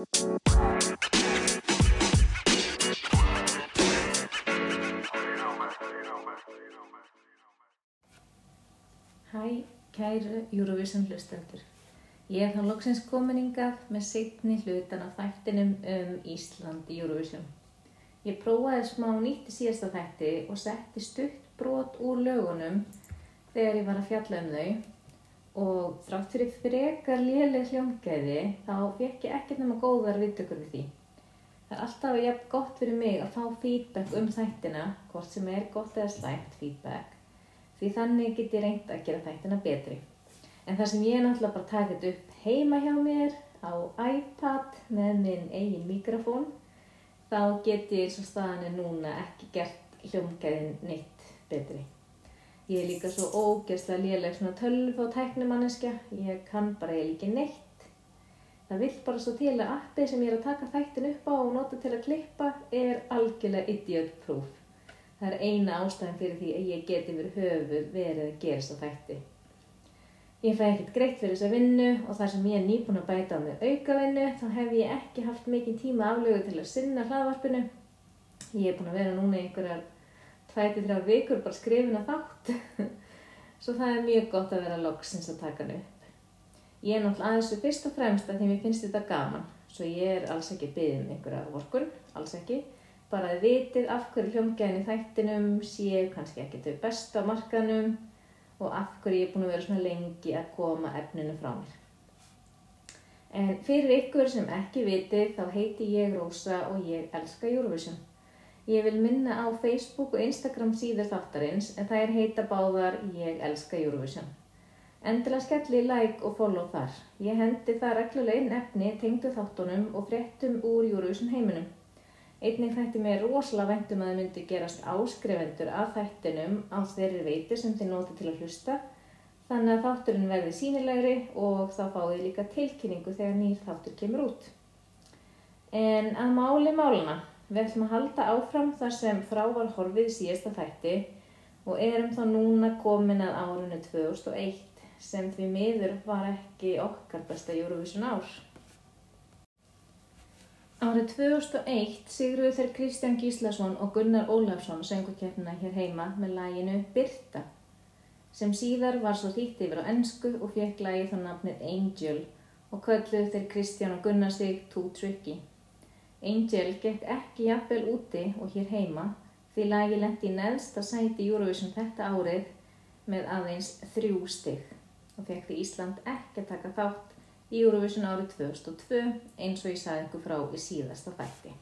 Hæ, kæru Eurovision hlustendur. Ég er þá loksins kominingað með signi hlutan af þættinum um Ísland í Eurovision. Ég prófaði smá nýtt í síðasta þætti og setti stutt brot úr lögunum þegar ég var að fjalla um þau og þrátt fyrir frekar léleg hljómgæði þá fekk ég ekkert nema góðar viðtökur við því. Það er alltaf jafn gott fyrir mig að fá feedback um þættina, hvort sem er gott eða slæmt feedback, því þannig get ég reynd að gera þættina betri. En það sem ég er náttúrulega bara takit upp heima hjá mér á iPad með minn eigin mikrofón, þá get ég og staðan er núna ekki gert hljómgæðin neitt betri. Ég er líka svo ógeðslega léleg svona tölv á tæknumanneskja, ég kann bara eiginlega ekki neitt. Það vill bara svo til að appið sem ég er að taka þættin upp á og nota til að klippa er algjörlega idiot proof. Það er eina ástæðan fyrir því að ég geti verið höfuð verið að gera þess að þætti. Ég fæ ekkert greitt fyrir þessa vinnu og þar sem ég er nýbúin að bæta á mig aukavinnu þá hef ég ekki haft mikið tíma aflögu til að sinna hlaðvarpinu. Ég er búin að vera núna í einhverjar 2-3 vikur bara skrifin að þátt. Svo það er mjög gott að vera loksins að taka hann upp. Ég er náttúrulega aðeins við fyrst og fremst að því mér finnst þetta gaman. Svo ég er alls ekki byggðið um einhverja vorkun, alls ekki. Bara að vitið af hverju hljómgæðin í þættinum séu kannski ekki þau besta á markanum og af hverju ég er búin að vera svona lengi að koma efninu frá mér. En fyrir ykkur sem ekki vitið þá heiti ég Rósa og ég elska Eurovision. Ég vil minna á Facebook og Instagram síður þáttarins en það er heita báðar ég elska Eurovision. Endilega skelli like og follow þar. Ég hendi það reglulega inn efni tengdu þáttunum og fréttum úr Eurovision heiminum. Einnig þætti mér rosalega væntum að það myndi gerast áskrifendur af þættinum á þeirri veiti sem þið noti til að hlusta þannig að þátturinn verði sínilegri og þá fáið líka tilkynningu þegar nýr þáttur kemur út. En að máli máluna, við ætlum að halda áfram þar sem frá var horfið síðasta þætti og erum þá núna komin að árunni 2001 sem því miður var ekki okkar besta Eurovision ár. Árið 2001 sigruðu þeir Kristján Gíslason og Gunnar Ólafsson söngukefnina hér heima með læginu Birta sem síðar var svo þýtt yfir á ennsku og fekk lægi þá nafnið Angel og kölluðu þeir Kristján og Gunnar sig Too Tricky. Angel gekk ekki jafnvel úti og hér heima því lægi lendi í neðsta sæti Eurovision þetta árið með aðeins þrjú stygg og fekk því Ísland ekki að taka þátt í Eurovision árið 2002 eins og ég sagði ykkur frá í síðasta þætti.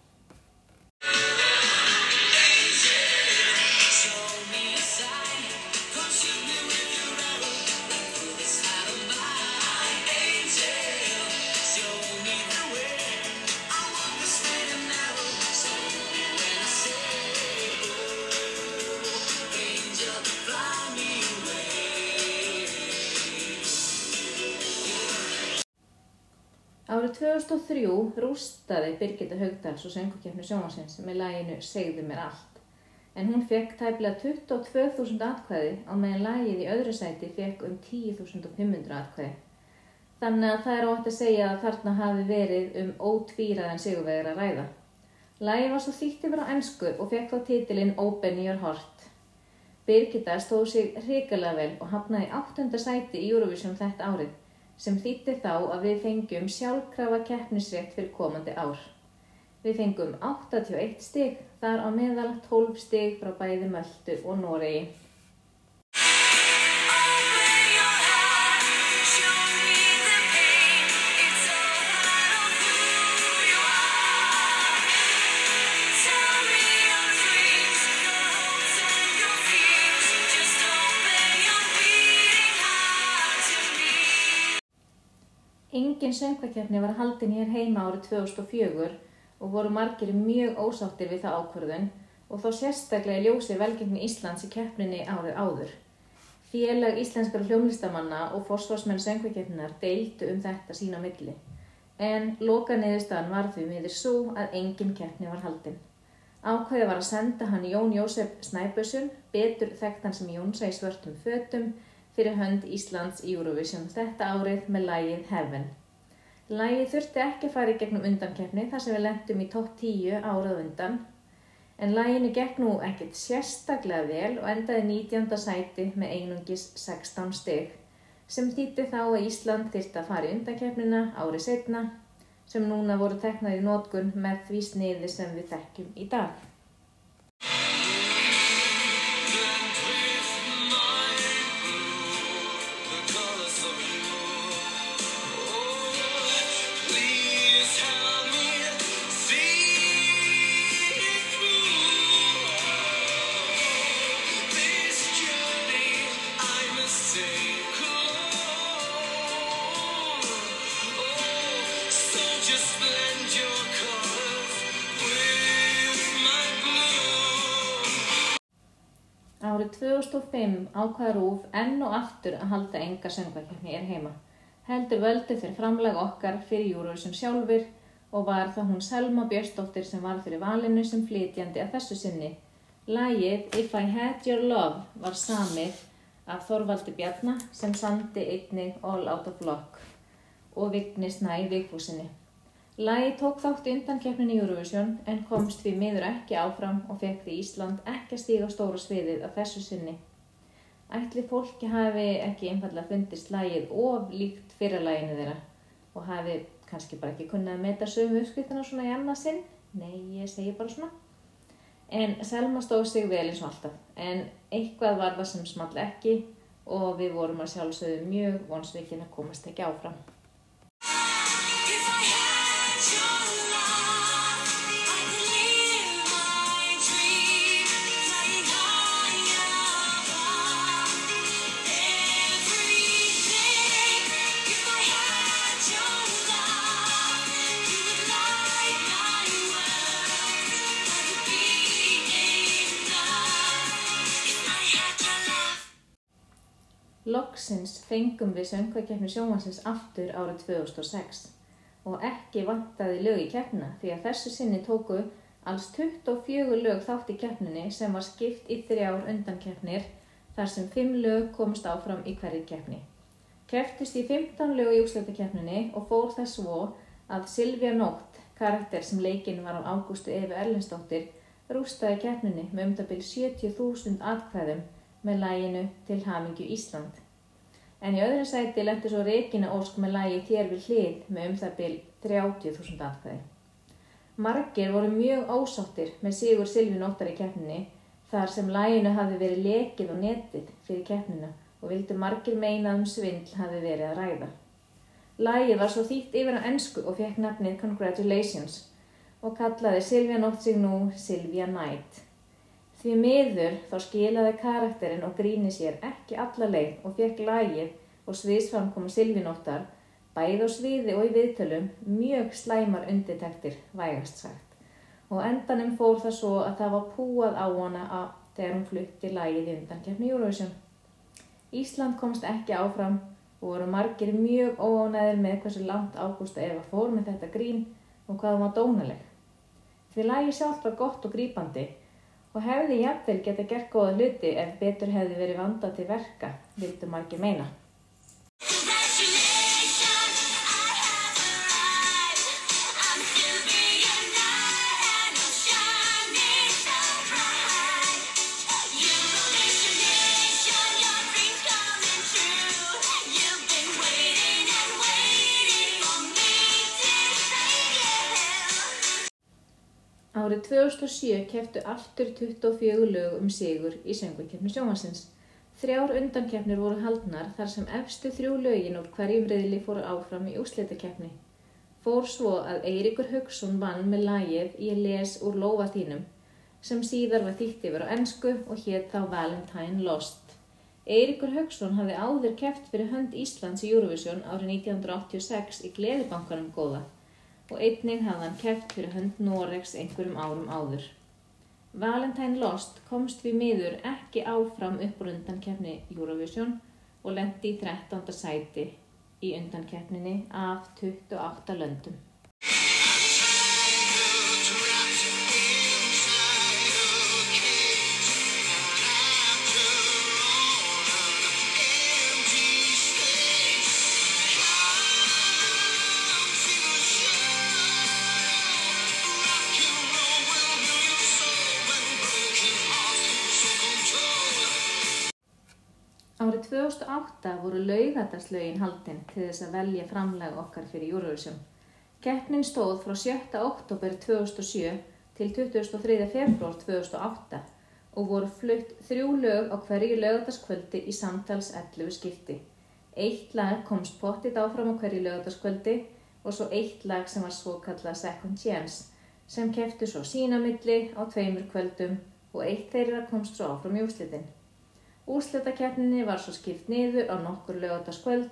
2003 rústaði Birgitta Haugdals og söngukefni sjónvarsins með læginu Segðu mér allt. En hún fekk tæplega 22.000 atkvæði á meðan lægið í öðru sæti fekk um 10.500 atkvæði. Þannig að það er ótt að segja að þarna hafi verið um ótvíraðan sigurvegar að ræða. Lægið var svo þýtt yfir á ennsku og fekk þá titilinn Open Your Heart. Birgitta stóð sig hrikalega vel og hafnaði 8. sæti í Eurovision þetta árið sem þýtti þá að við fengjum sjálfkrafa keppnisrétt fyrir komandi ár. Við fengum 81 stig, þar á meðal 12 stig frá bæði Möldu og Noregi. Engin söngvakeppni var haldin hér heima árið 2004 og voru margir mjög ósáttir við það ákvörðun og þó sérstaklega ljósið velgengni Íslands í keppninni árið áður. Félag íslenskara hljómlistamanna og forsvarsmenn söngvakeppninar deildu um þetta sín á milli. En loka neðustan var því miður svo að engin keppni var haldin. Ákvæði var að senda hann Jón Jósef Snæbjörnsson, betur þekkt hann sem Jónsa í svörtum fötum, fyrir hönd Íslands Eurovision þetta árið með lægið Heaven. Lægi þurfti ekki að fara í gegnum undankeppni þar sem við lendum í topp 10 árað undan. En læginu gekk nú ekkert sérstaklega vel og endaði 19. sæti með einungis 16 stygg sem þýtti þá að Ísland þyrfti að fara í undankeppnina árið setna sem núna voru teknað í nótkun með því sniði sem við þekkjum í dag. 2005 ákvað Rúf enn og aftur að halda enga söngvakeppni er heima. Heldur völdu þeir framlag okkar fyrir Júruvísum sjálfur og var það hún Selma Björnsdóttir sem var fyrir valinu sem flytjandi að þessu sinni. Lægið If I Had Your Love var samið af Þorvaldi Bjarnar sem sandi einnig All Out of Luck og Vigni Snæ Vigfúsinni. Lægi tók þátt í undankeppnin í Eurovision en komst því miður ekki áfram og fekk því Ísland ekki að stíga stóra sviðið að þessu sinni. Ætli fólki hafi ekki einfallega fundist lægið of líkt fyrir læginu þeirra og hafi kannski bara ekki kunnað að meta sömu uppskriftina svona í annað sinn. Nei, ég segi bara svona. En Selma stóð sig vel eins og alltaf, en eitthvað var það sem small ekki og við vorum að sjálfsögðu mjög vonsvikin að komast ekki áfram. Loksins fengum við söngvakeppni sjónvansins aftur árið 2006 og ekki vantaði lög í keppnina því að þessu sinni tóku alls 24 lög þátt í keppninni sem var skipt í þrjár undankeppnir þar sem 5 lög komst áfram í hverju keppni. Kepptist í 15 lög í úrslutakeppninni og fór þess svo að Silvia Nótt, karakter sem leikinn var af Ágústu Efi Erlendsdóttir, rústaði keppninni með um það byrj 70.000 atkvæðum með læginu Til hamingju Ísland. En í öðru sæti lendi svo Regina Ósk með lægi Þér við hlið með um það byrj 30.000 atkvæði. Margir voru mjög ósáttir með Sigur Silvi Nóttar í keppninni þar sem læginu hafi verið lekið á netið fyrir keppnina og vildu margir meina um svindl hafi verið að ræða. Lægið var svo þýtt yfir á ensku og fekk nafnið Congratulations og kallaði Silvia Nótt sig nú Silvia Night. Því miður þá skilaði karakterinn og gríni sér ekki alla leið og fekk lagið og sviðsframkoma Silvinóttar bæð á sviði og í viðtölum mjög slæmar undirtektir vægast sagt. Og endanum fór það svo að það var púað á hana að þegar hún flutti lagið í undankefni Eurovision. Ísland komst ekki áfram og voru margir mjög óánæðir með hversu langt Ágústa Eva fór með þetta grín og hvað hún var dónaleg. Því lagi sjálft var gott og grípandi og hefði jafnvel geta gert góða hluti ef betur hefði verið vandað til verka, vildu margir meina. Árið 2007 keftu aftur 24 lög um sigur í söngvakeppni sjónvarsins. Þrjár undankeppnir voru haldnar þar sem efstu þrjú lögin úr hverjum reyðli fóru áfram í úrslitakeppni. Fór svo að Eiríkur Haugsson vann með lagið Ég les úr lófa þínum sem síðar var þýtt yfir á ensku og hétt þá Valentine Lost. Eiríkur Haugsson hafði áður keft fyrir hönd Íslands í Eurovision árið 1986 í Gleðibankanum góða og einnig hafði hann keft fyrir hönd Noregs einhverjum árum áður. Valentine Lost komst við miður ekki áfram upp úr undankeppni Eurovision og lendi í 13. sæti í undankeppninni af 28 löndum. 2008 voru laugardarslögin haldinn til þess að velja framlag okkar fyrir Eurovision. Keppnin stóð frá 7. oktober 2007 til 23. februar 2008 og voru flutt þrjú lög á hverju laugardarskvöldi í samtals 11 skipti. Eitt lag komst pottit áfram á hverju laugardarskvöldi og svo eitt lag sem var svo kallað Second Chance sem keftu svo sínamilli á tveimur kvöldum og eitt þeirra komst svo áfram í úrslitin. Úrslitakeppninni var svo skipt niður á nokkur lögataskvöld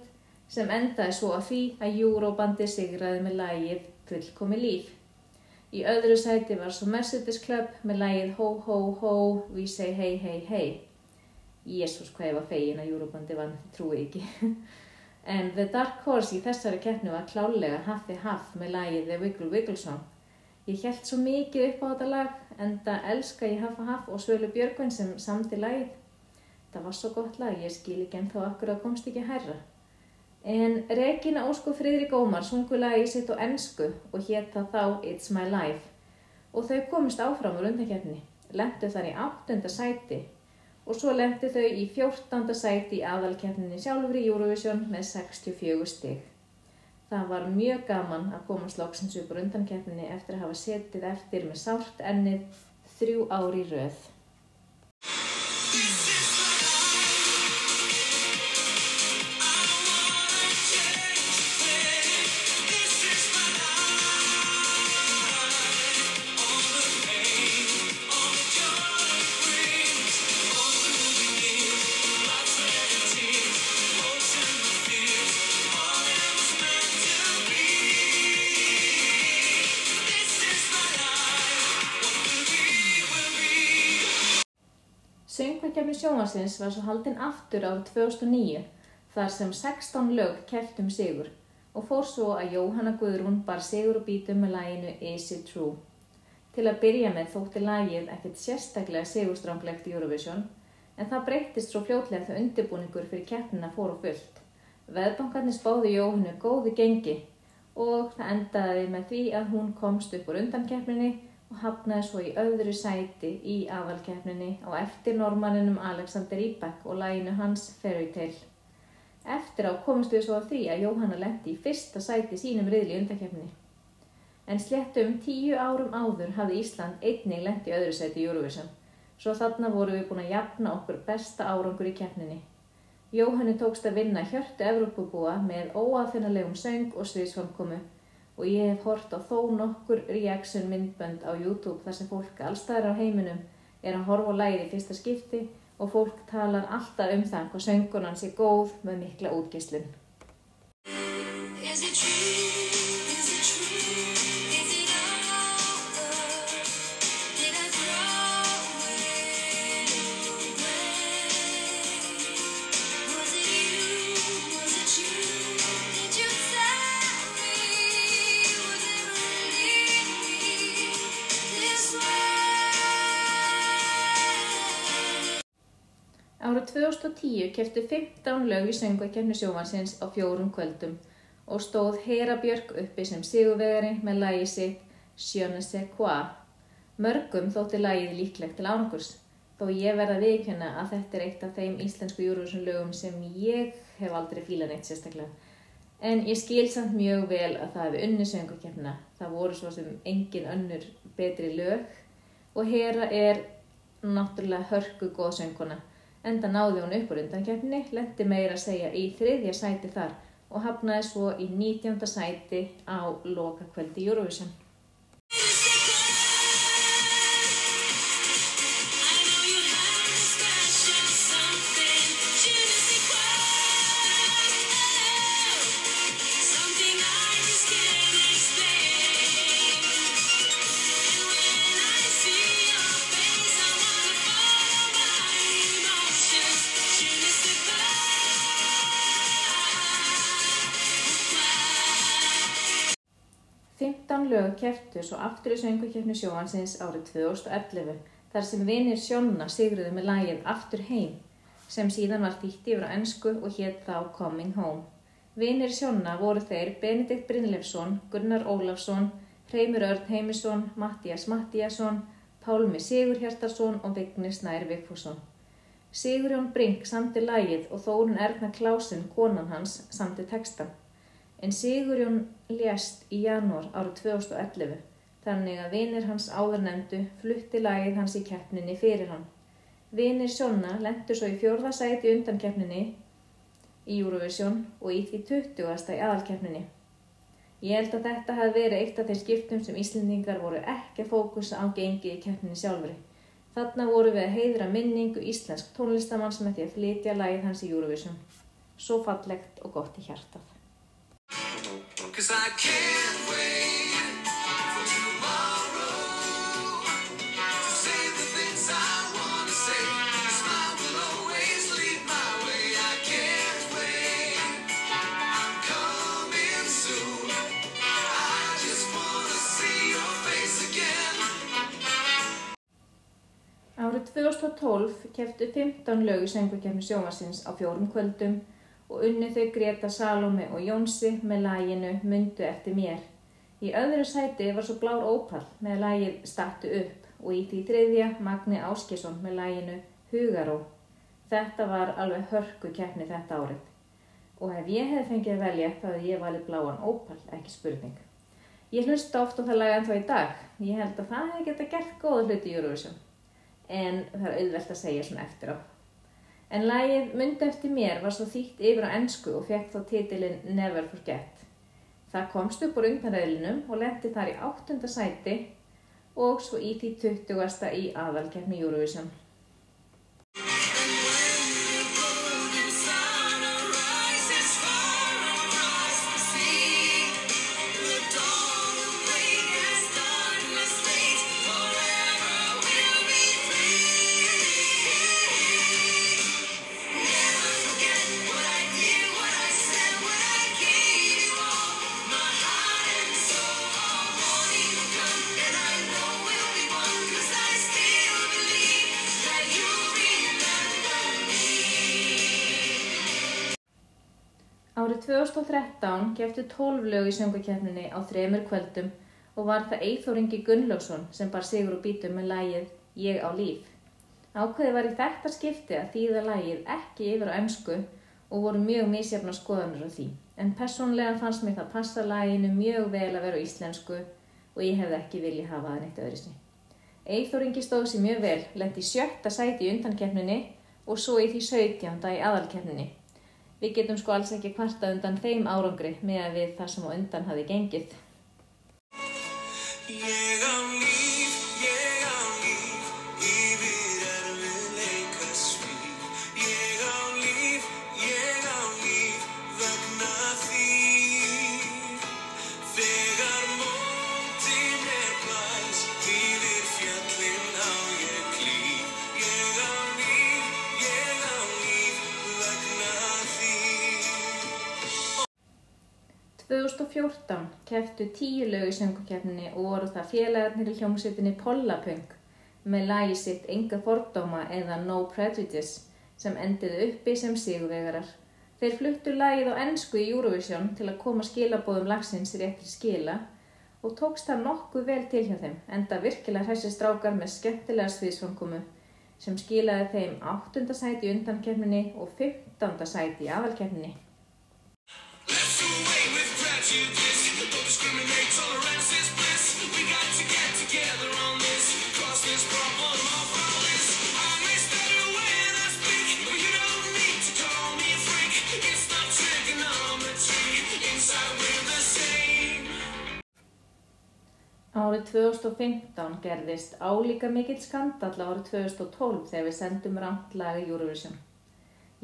sem endaði svo að því að Eurobandi sigraði með lagið Fullkomi líf. Í öðru sæti var svo Mercedes Club með lagið Ho Ho Ho, We Say Hey Hey Hey. Jésús hvað ég var fegin að Eurobandi vann, trúi ekki. en The Dark Horse í þessari keppni var klálega Haffi Haff með lagið The Wiggle Wiggle Song. Ég held svo mikið upp á þetta lag en það elska ég Haffa Haff og Svölu Björgvin sem samti lagið. Það var svo gott lag, ég skil ekki en þá akkur að komst ekki herra. En Regina Ósk og Friðrik Ómar sungu lagið sitt á ennsku og hétt það þá It's My Life. Og þau komist áfram úr undankeppni, lendu þar í áttunda sæti og svo lendu þau í fjórtanda sæti í aðalkeppninni sjálfur í Eurovision með 64 stig. Það var mjög gaman að komast loksins upp úr undankeppninni eftir að hafa setið eftir með sárt ennið þrjú ári í sjónvarsins var svo haldinn aftur árið 2009 þar sem 16 lög keppt um sigur og fór svo að Jóhanna Guðrún bar sigur og bítum með læginu Is It True. Til að byrja með þótti lagið ekkert sérstaklega sigurstranglegt í Eurovision en það breyttist svo fljótlega þegar undirbúningur fyrir keppnina fór á fullt. Veðbankarnir spáðu Jóhannu góðu gengi og það endaði með því að hún komst upp úr undankeppninni og hafnaði svo í öðru sæti í aðalkeppninni á eftir normanninum Alexander Ibak og læginu hans Fairy Tale. Eftir á komist við svo að því að Jóhanna lendi í fyrsta sæti sínum riðli í undankeppninni. En sléttum tíu árum áður hafði Ísland einnig lendi í öðru sæti í Eurovision, svo þarna vorum við búin að jafna okkur besta árangur í keppninni. Jóhanni tókst að vinna hjörtu Evrópubúa með óafinnalegum söng og sviðsframkomu og ég hef hort á þó nokkur reaction myndbönd á YouTube þar sem fólk allstaðar á heiminum er að horfa á lægið í fyrsta skipti og fólk talar alltaf um það hvað söngunan sé góð með mikla útgislun. 2010 keftu 15 lög í söngvakefni sjóvansins á fjórum kvöldum og stóð Hera Björk uppi sem sigurvegari með lagi sitt ne sais quoi. Mörgum þótti lagið líklegt til ánokurs, þó ég verða viðkjöna að þetta er eitt af þeim íslensku Eurovision lögum sem ég hef aldrei fílað neitt sérstaklega. En ég skil samt mjög vel að það hefði unni söngvakefna. Það voru svo sem engin önnur betri lög og Hera er náttúrulega hörku góð söngkona. Enda náði hún upp úr undankeppni, lendi meira að segja í þriðja sæti þar og hafnaði svo í 19. sæti á lokakvöldi Eurovision. 15 lög kepptu svo aftur í söngvakeppni sjóhansins árið 2011 þar sem vinir Sjónna sigruðu með lagið Aftur heim sem síðan var þýtt yfir á ensku og hétt þá Coming Home. Vinir Sjónna voru þeir Benedikt Brynleifsson, Gunnar Ólafsson, Hreimur Örn Heimisson, Mattías Mattíasson, Pálmi Sigurhjartarsson og Vignis Snær Vigfússon. Sigurjón Brink samti lagið og Þórun Erna Klásin, konan hans, samti textan. En Sigurjón lést í janúar árið 2011, þannig að vinir hans áðurnemdu flutti lagið hans í keppninni fyrir hann. Vinir Sjonna lendur svo í fjórða sæti undan keppninni í Eurovision og í því 20. í aðalkeppninni. Ég held að þetta hafi verið eitt af þeir skiptum sem Íslendingar voru ekki að fókusa á gengið í keppninni sjálfri. Þarna voru við að heiðra minningu íslensk tónlistamanns með því að flytja lagið hans í Eurovision. Svo fallegt og gott í hjartað. Cause I can't wait for tomorrow to say the things I wanna say. Your smile will always lead my way. I can't wait. I'm coming soon. I just wanna see your face again. Árið 2012 keftu 15 lög í söngukefni sjómasins á fjórum kvöldum og unni þau Greta Salome og Jónsi með læginu Mundu eftir mér. Í öðru sæti var svo Blár Ópall með lægið Stattu upp og í því þriðja Magni Áskjesson með læginu Hugaró. Þetta var alveg hörku keppni þetta árið. Og ef ég hefði fengið að velja þá hefði ég valið Bláan Ópall, ekki spurning. Ég hlusta oft á það lag ennþá í dag. Ég held að það hefði geta gert góða hluti í Eurovision. En það er auðvelt að segja svona eftir á. En lagið Mundi eftir mér var svo þýtt yfir á ensku og fekk þá titilinn Never Forget. Það komst upp úr undanræðlinum og lendi þar í áttunda sæti og svo í því 20. í aðalkeppni Eurovision. Árið 2013 keftu 12 lög í söngukeppninni á þremur kvöldum og var það Eyþór Ingi Gunnlaugsson sem bar sigur og bítum með lagið Ég á líf. Ákveði var í þetta skipti að þýða lagið ekki yfir á emsku og voru mjög misjafna skoðanir á því. En persónlega fannst mér það passa laginu mjög vel að vera á íslensku og ég hefði ekki viljað hafa það neitt öðru sinni. Eyþór Ingi stóð sér mjög vel, lendi sjötta sæti í undankeppninni og svo í því 17. í aðalkeppninni. Við getum sko alls ekki kvarta undan þeim árangri með að við það sem á undan hafi gengið. 2014 keftu tíu lög í söngukeppninni og voru það félagarnir í hljómsveitinni Pollapunk með lagi sitt Enga fordóma eða No Prejudice sem endiði uppi sem sigurvegarar. Þeir fluttu lagið á ensku í Eurovision til að koma skilabóðum lagsins réttir skila og tókst það nokkuð vel til hjá þeim enda virkilega hræssi strákar með skemmtilega sviðsframkomu sem skilaði þeim 8. sæti í undankeppninni og 15. sæti í aðalkeppninni. Árið 2015 gerðist álíka mikill skandall árið 2012 þegar við sendum rámt laga Eurovision.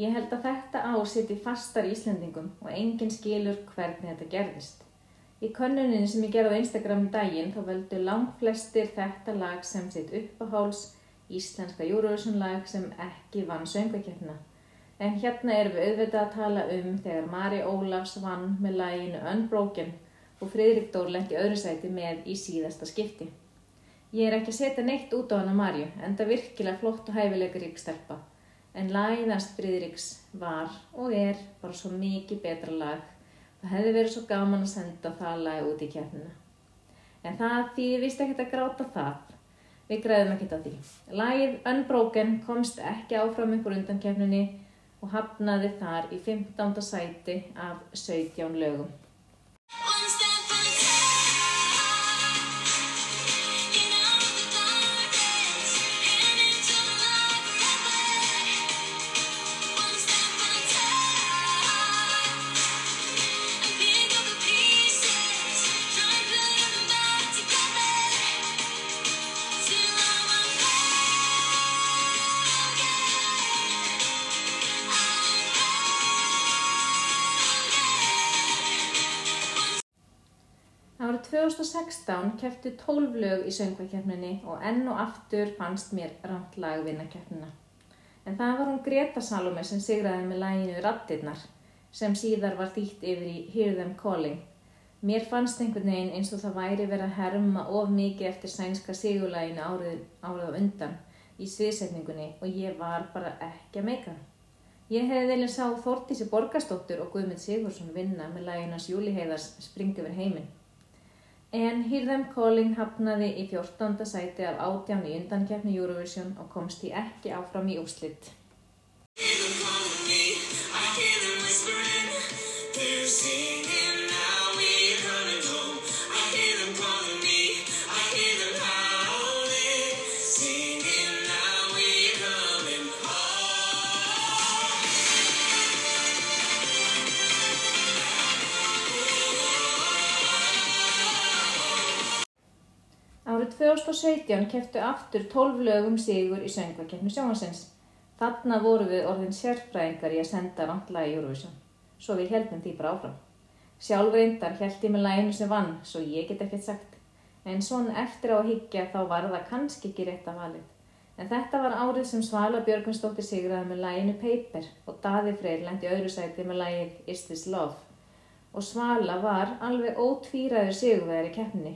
Ég held að þetta ár siti fastar í Íslendingum og enginn skilur hvernig þetta gerðist. Í könnuninni sem ég gerði á Instagram um daginn þá veldu langt flestir þetta lag sem sitt uppáháls íslenska Eurovision lag sem ekki vann söngvakeppna. En hérna erum við auðvitað að tala um þegar Mari Ólafs vann með laginu Unbroken og Friðrik Dór lendi öðru sæti með í síðasta skipti. Ég er ekki að setja neitt út á hana Marju, enda virkilega flott og hæfilega rík stelpa. En lagið hans Friðriks var og er bara svo mikið betra lag. Það hefði verið svo gaman að senda það lag út í keppnina. En það þýðir vist ekkert að gráta það. Við græðum ekkert að því. Lagið Unbroken komst ekki áfram upp úr undankefninni og hafnaði þar í 15. sæti af 17 lögum. 2016 keftu 12 lög í söngvakeppninni og enn og aftur fannst mér rámt lag vinna keppnina. En það var hún Greta Salome sem sigraði með læginu Rattirnar sem síðar var þýtt yfir í Hear Them Calling. Mér fannst einhvern veginn eins og það væri verið að herma of mikið eftir sænska sigurlæginu árið, árið á undan í sviðsetningunni og ég var bara ekki að meika. Ég hefði viljað sá Þórtísi Borgastóttur og Guðmund Sigursson vinna með læginas Júli Heiðars Spring yfir heiminn. En Hear Them Calling hafnaði í 14. sæti af átján í undankeppni Eurovision og komst því ekki áfram í them calling me. I hear them whispering. They're singing 2017 keftu aftur 12 lögum sigur í söngvakeppni sjónvarsins. Þarna voru við orðin sérfræðingar í að senda vantlega í Eurovision. Svo við heldum því bara áfram. Sjálf reyndar held ég með læginu sem vann, svo ég get ekkert sagt. En svona eftir á að higgja þá var það kannski ekki rétt að valið. En þetta var árið sem Svala Björgunsdóttir sigraði með læginu Paper og Daði Freyr lendi öðru sæti með lægið Is This Love. Og Svala var alveg ótvíræður sigurvegar í keppninni.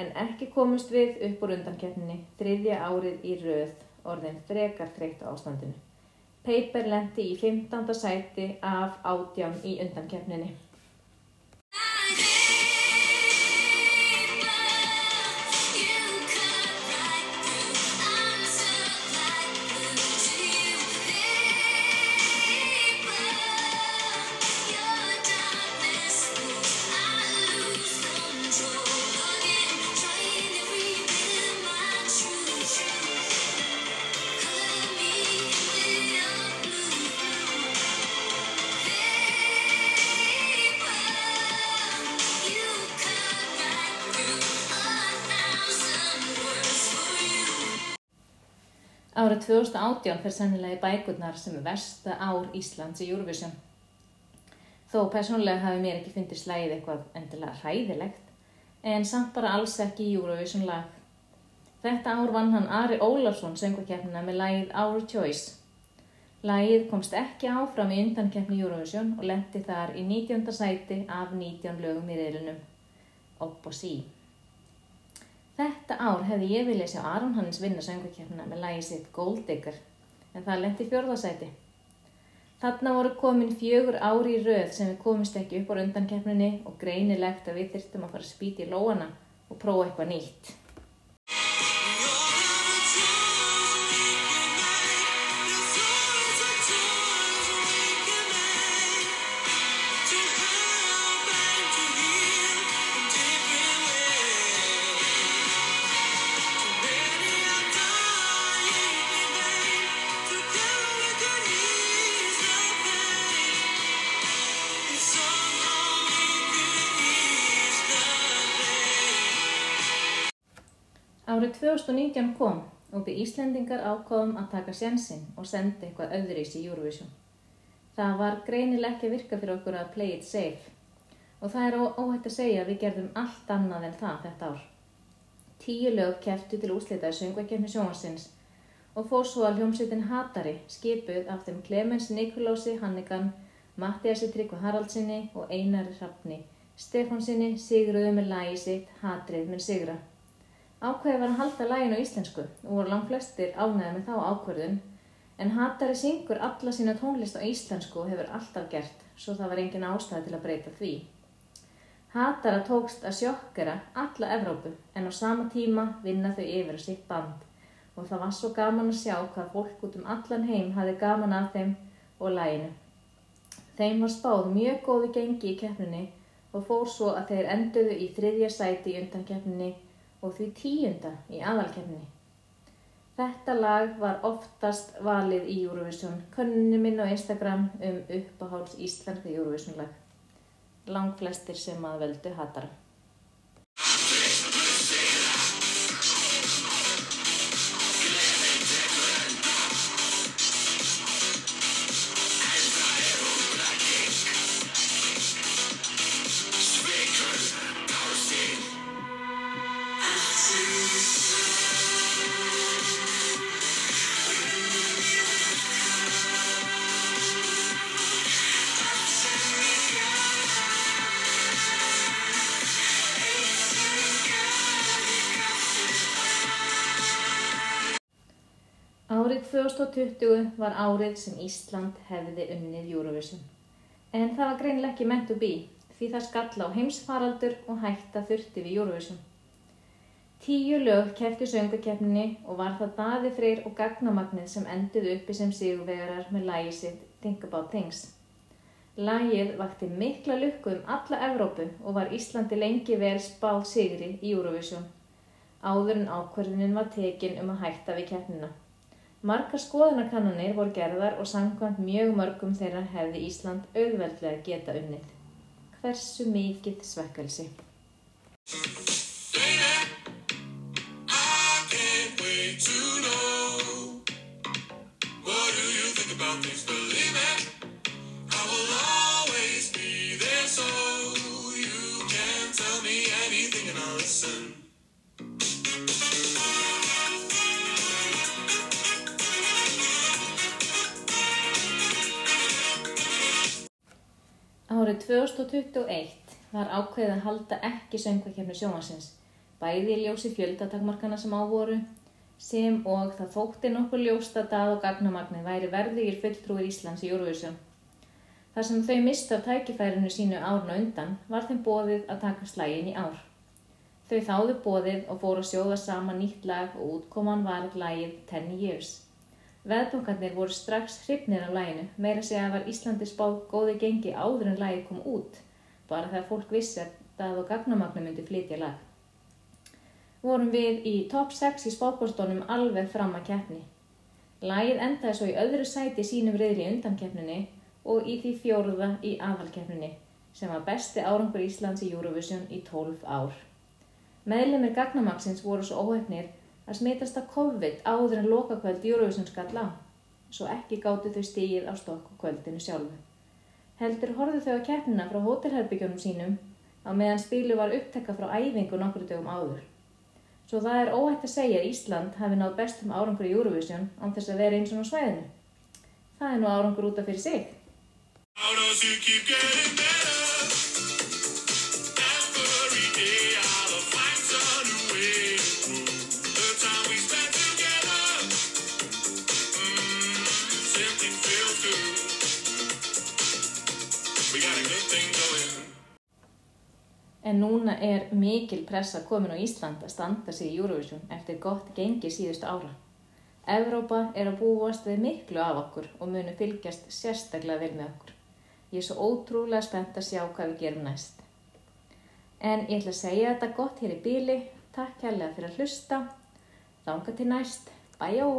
En ekki komust við upp úr undankeppninni þriðja árið í röð orðin frekar þreytt á ástandinu. Paper lendi í 15. sæti af átján í undankeppninni. Árið 2018 fer sennilega í bækurnar sem er versta ár Íslands í Eurovision. Þó persónulega hafi mér ekki fyndið slægið eitthvað endilega hræðilegt, en samt bara alls ekki í Eurovision lag. Þetta ár vann hann Ari Ólafsson söngvakeppnina með lagið Our Choice. Lagið komst ekki áfram í undankeppni Eurovision og lendi þar í 19. sæti af 19 lögum í reyðlunum. Opp og sí. Þetta ár hefði ég viljað sjá Aron Hannes vinna söngvakeppnina með lagið sitt Gold Digger, en það lendi í fjórðasæti. Þarna voru komin fjögur ári í röð sem við komist ekki upp á undankeppninni og greinilegt að við þyrftum að fara að spýta í lóana og prófa eitthvað nýtt. 2019 kom og við Íslendingar ákváðum að taka sjansinn og senda eitthvað öðruís í Eurovision. Það var greinileg ekki virka fyrir okkur að play it safe og það er ó- óhætt að segja að við gerðum allt annað en það þetta ár. Tíu lög keftu til úslita í söngvakefni sjónvarsins og fór svo að hljómsveitin Hatari skipuð af þeim Clemens Nikolási Hannigan, Mattiasi Tryggva Haraldsinni og Einari Hrafni, Stefánsinni sigruðu með lagi sitt Hatrið með sigra. Ákveðið var að halda lægin á íslensku og voru langt flestir ánæði með þá ákvörðun en Hatari syngur alla sína tónlist á íslensku og hefur alltaf gert svo það var engin ástæði til að breyta því. Hatara tókst að sjokkera alla Evrópu en á sama tíma vinna þau yfir á sitt band og það var svo gaman að sjá hvað fólk út um allan heim hafði gaman af þeim og læginu. Þeim var spáð mjög góðu gengi í keppninni og fór svo að þeir enduðu í þriðja sæti í undankeppninni og því tíunda í aðalkeppninni. Þetta lag var oftast valið í Eurovision, könnunni minn á Instagram um uppáháls íslenska Eurovision lag. Langflestir sem að veldu hatara. 2020 var árið sem Ísland hefði unnið Eurovision. En það var greinilega ekki meant to be, því það skall á heimsfaraldur og hætta þurfti við Eurovision. Tíu lög kefti söngukeppninni og var það Daði Freyr og Gagnamagnið sem enduðu uppi sem sigurvegarar með lagi sitt Think About Things. Lagið vakti mikla lukku um alla Evrópu og var Íslandi lengi vel spáð sigri í Eurovision. Áður en ákvörðunin var tekin um að hætta við keppnina. Margar skoðanakannanir voru gerðar og samkvæmt mjög mörgum þeirra hefði Ísland auðveldlega geta unnið. Hversu mikið svekkelsi? So you can tell me anything and I'll listen. Árið 2021 var ákveðið að halda ekki söngvakefni sjónvarsins, bæði í ljósi fjöldatakmarkana sem ávoru, sem og það þótti nokkur ljóst að dað og gagnamagnið væri verðugir fulltrúir Íslands í Eurovision. Þar sem þau mistu af tækifærinu sínu árn og undan var þeim bóðið að taka slægin í ár. Þau þáðu bóðið og fóru að sjóða saman nýtt lag og útkoman var lagið 10 Years. Veðbókarnir voru strax hrifnir af læginu, meira segja að var Íslandi spáð góði gengi áður en lægi kom út, bara þegar fólk vissi að það og gagnamagnu myndi flytja lag. Vorum við í top 6 í spábórstónum alveg fram að keppni. Lægið endaði svo í öðru sæti sínum riðli í undankeppninni og í því fjóruða í aðalkeppninni, sem var besti árangur Íslands í Eurovision í 12 ár. Meðlemið gagnamagsins voru svo óhefnir að smitast að COVID áður en lokakvöld Eurovision skall á, svo ekki gáttu þau stígið á stokk kvöldinu sjálfu. Heldur horfðu þau á keppnina frá hótelherbyggjunum sínum á meðan spilu var upptekka frá æfingu nokkru dögum áður. Svo það er óhætt að segja að Ísland hafi náð bestum árangur í Eurovision án þess að vera eins og á svæðinu. Það er nú árangur út af fyrir sig. How does it keep getting better? Every day I'll En núna er mikil pressa komin á Ísland að standa sig í Eurovision eftir gott gengi síðustu ára. Evrópa er að búast við miklu af okkur og munu fylgjast sérstaklega vel með okkur. Ég er svo ótrúlega spennt að sjá hvað við gerum næst. En ég ætla að segja þetta gott hér í bíli. Takk kærlega fyrir að hlusta. Þanga til næst. Bæjó!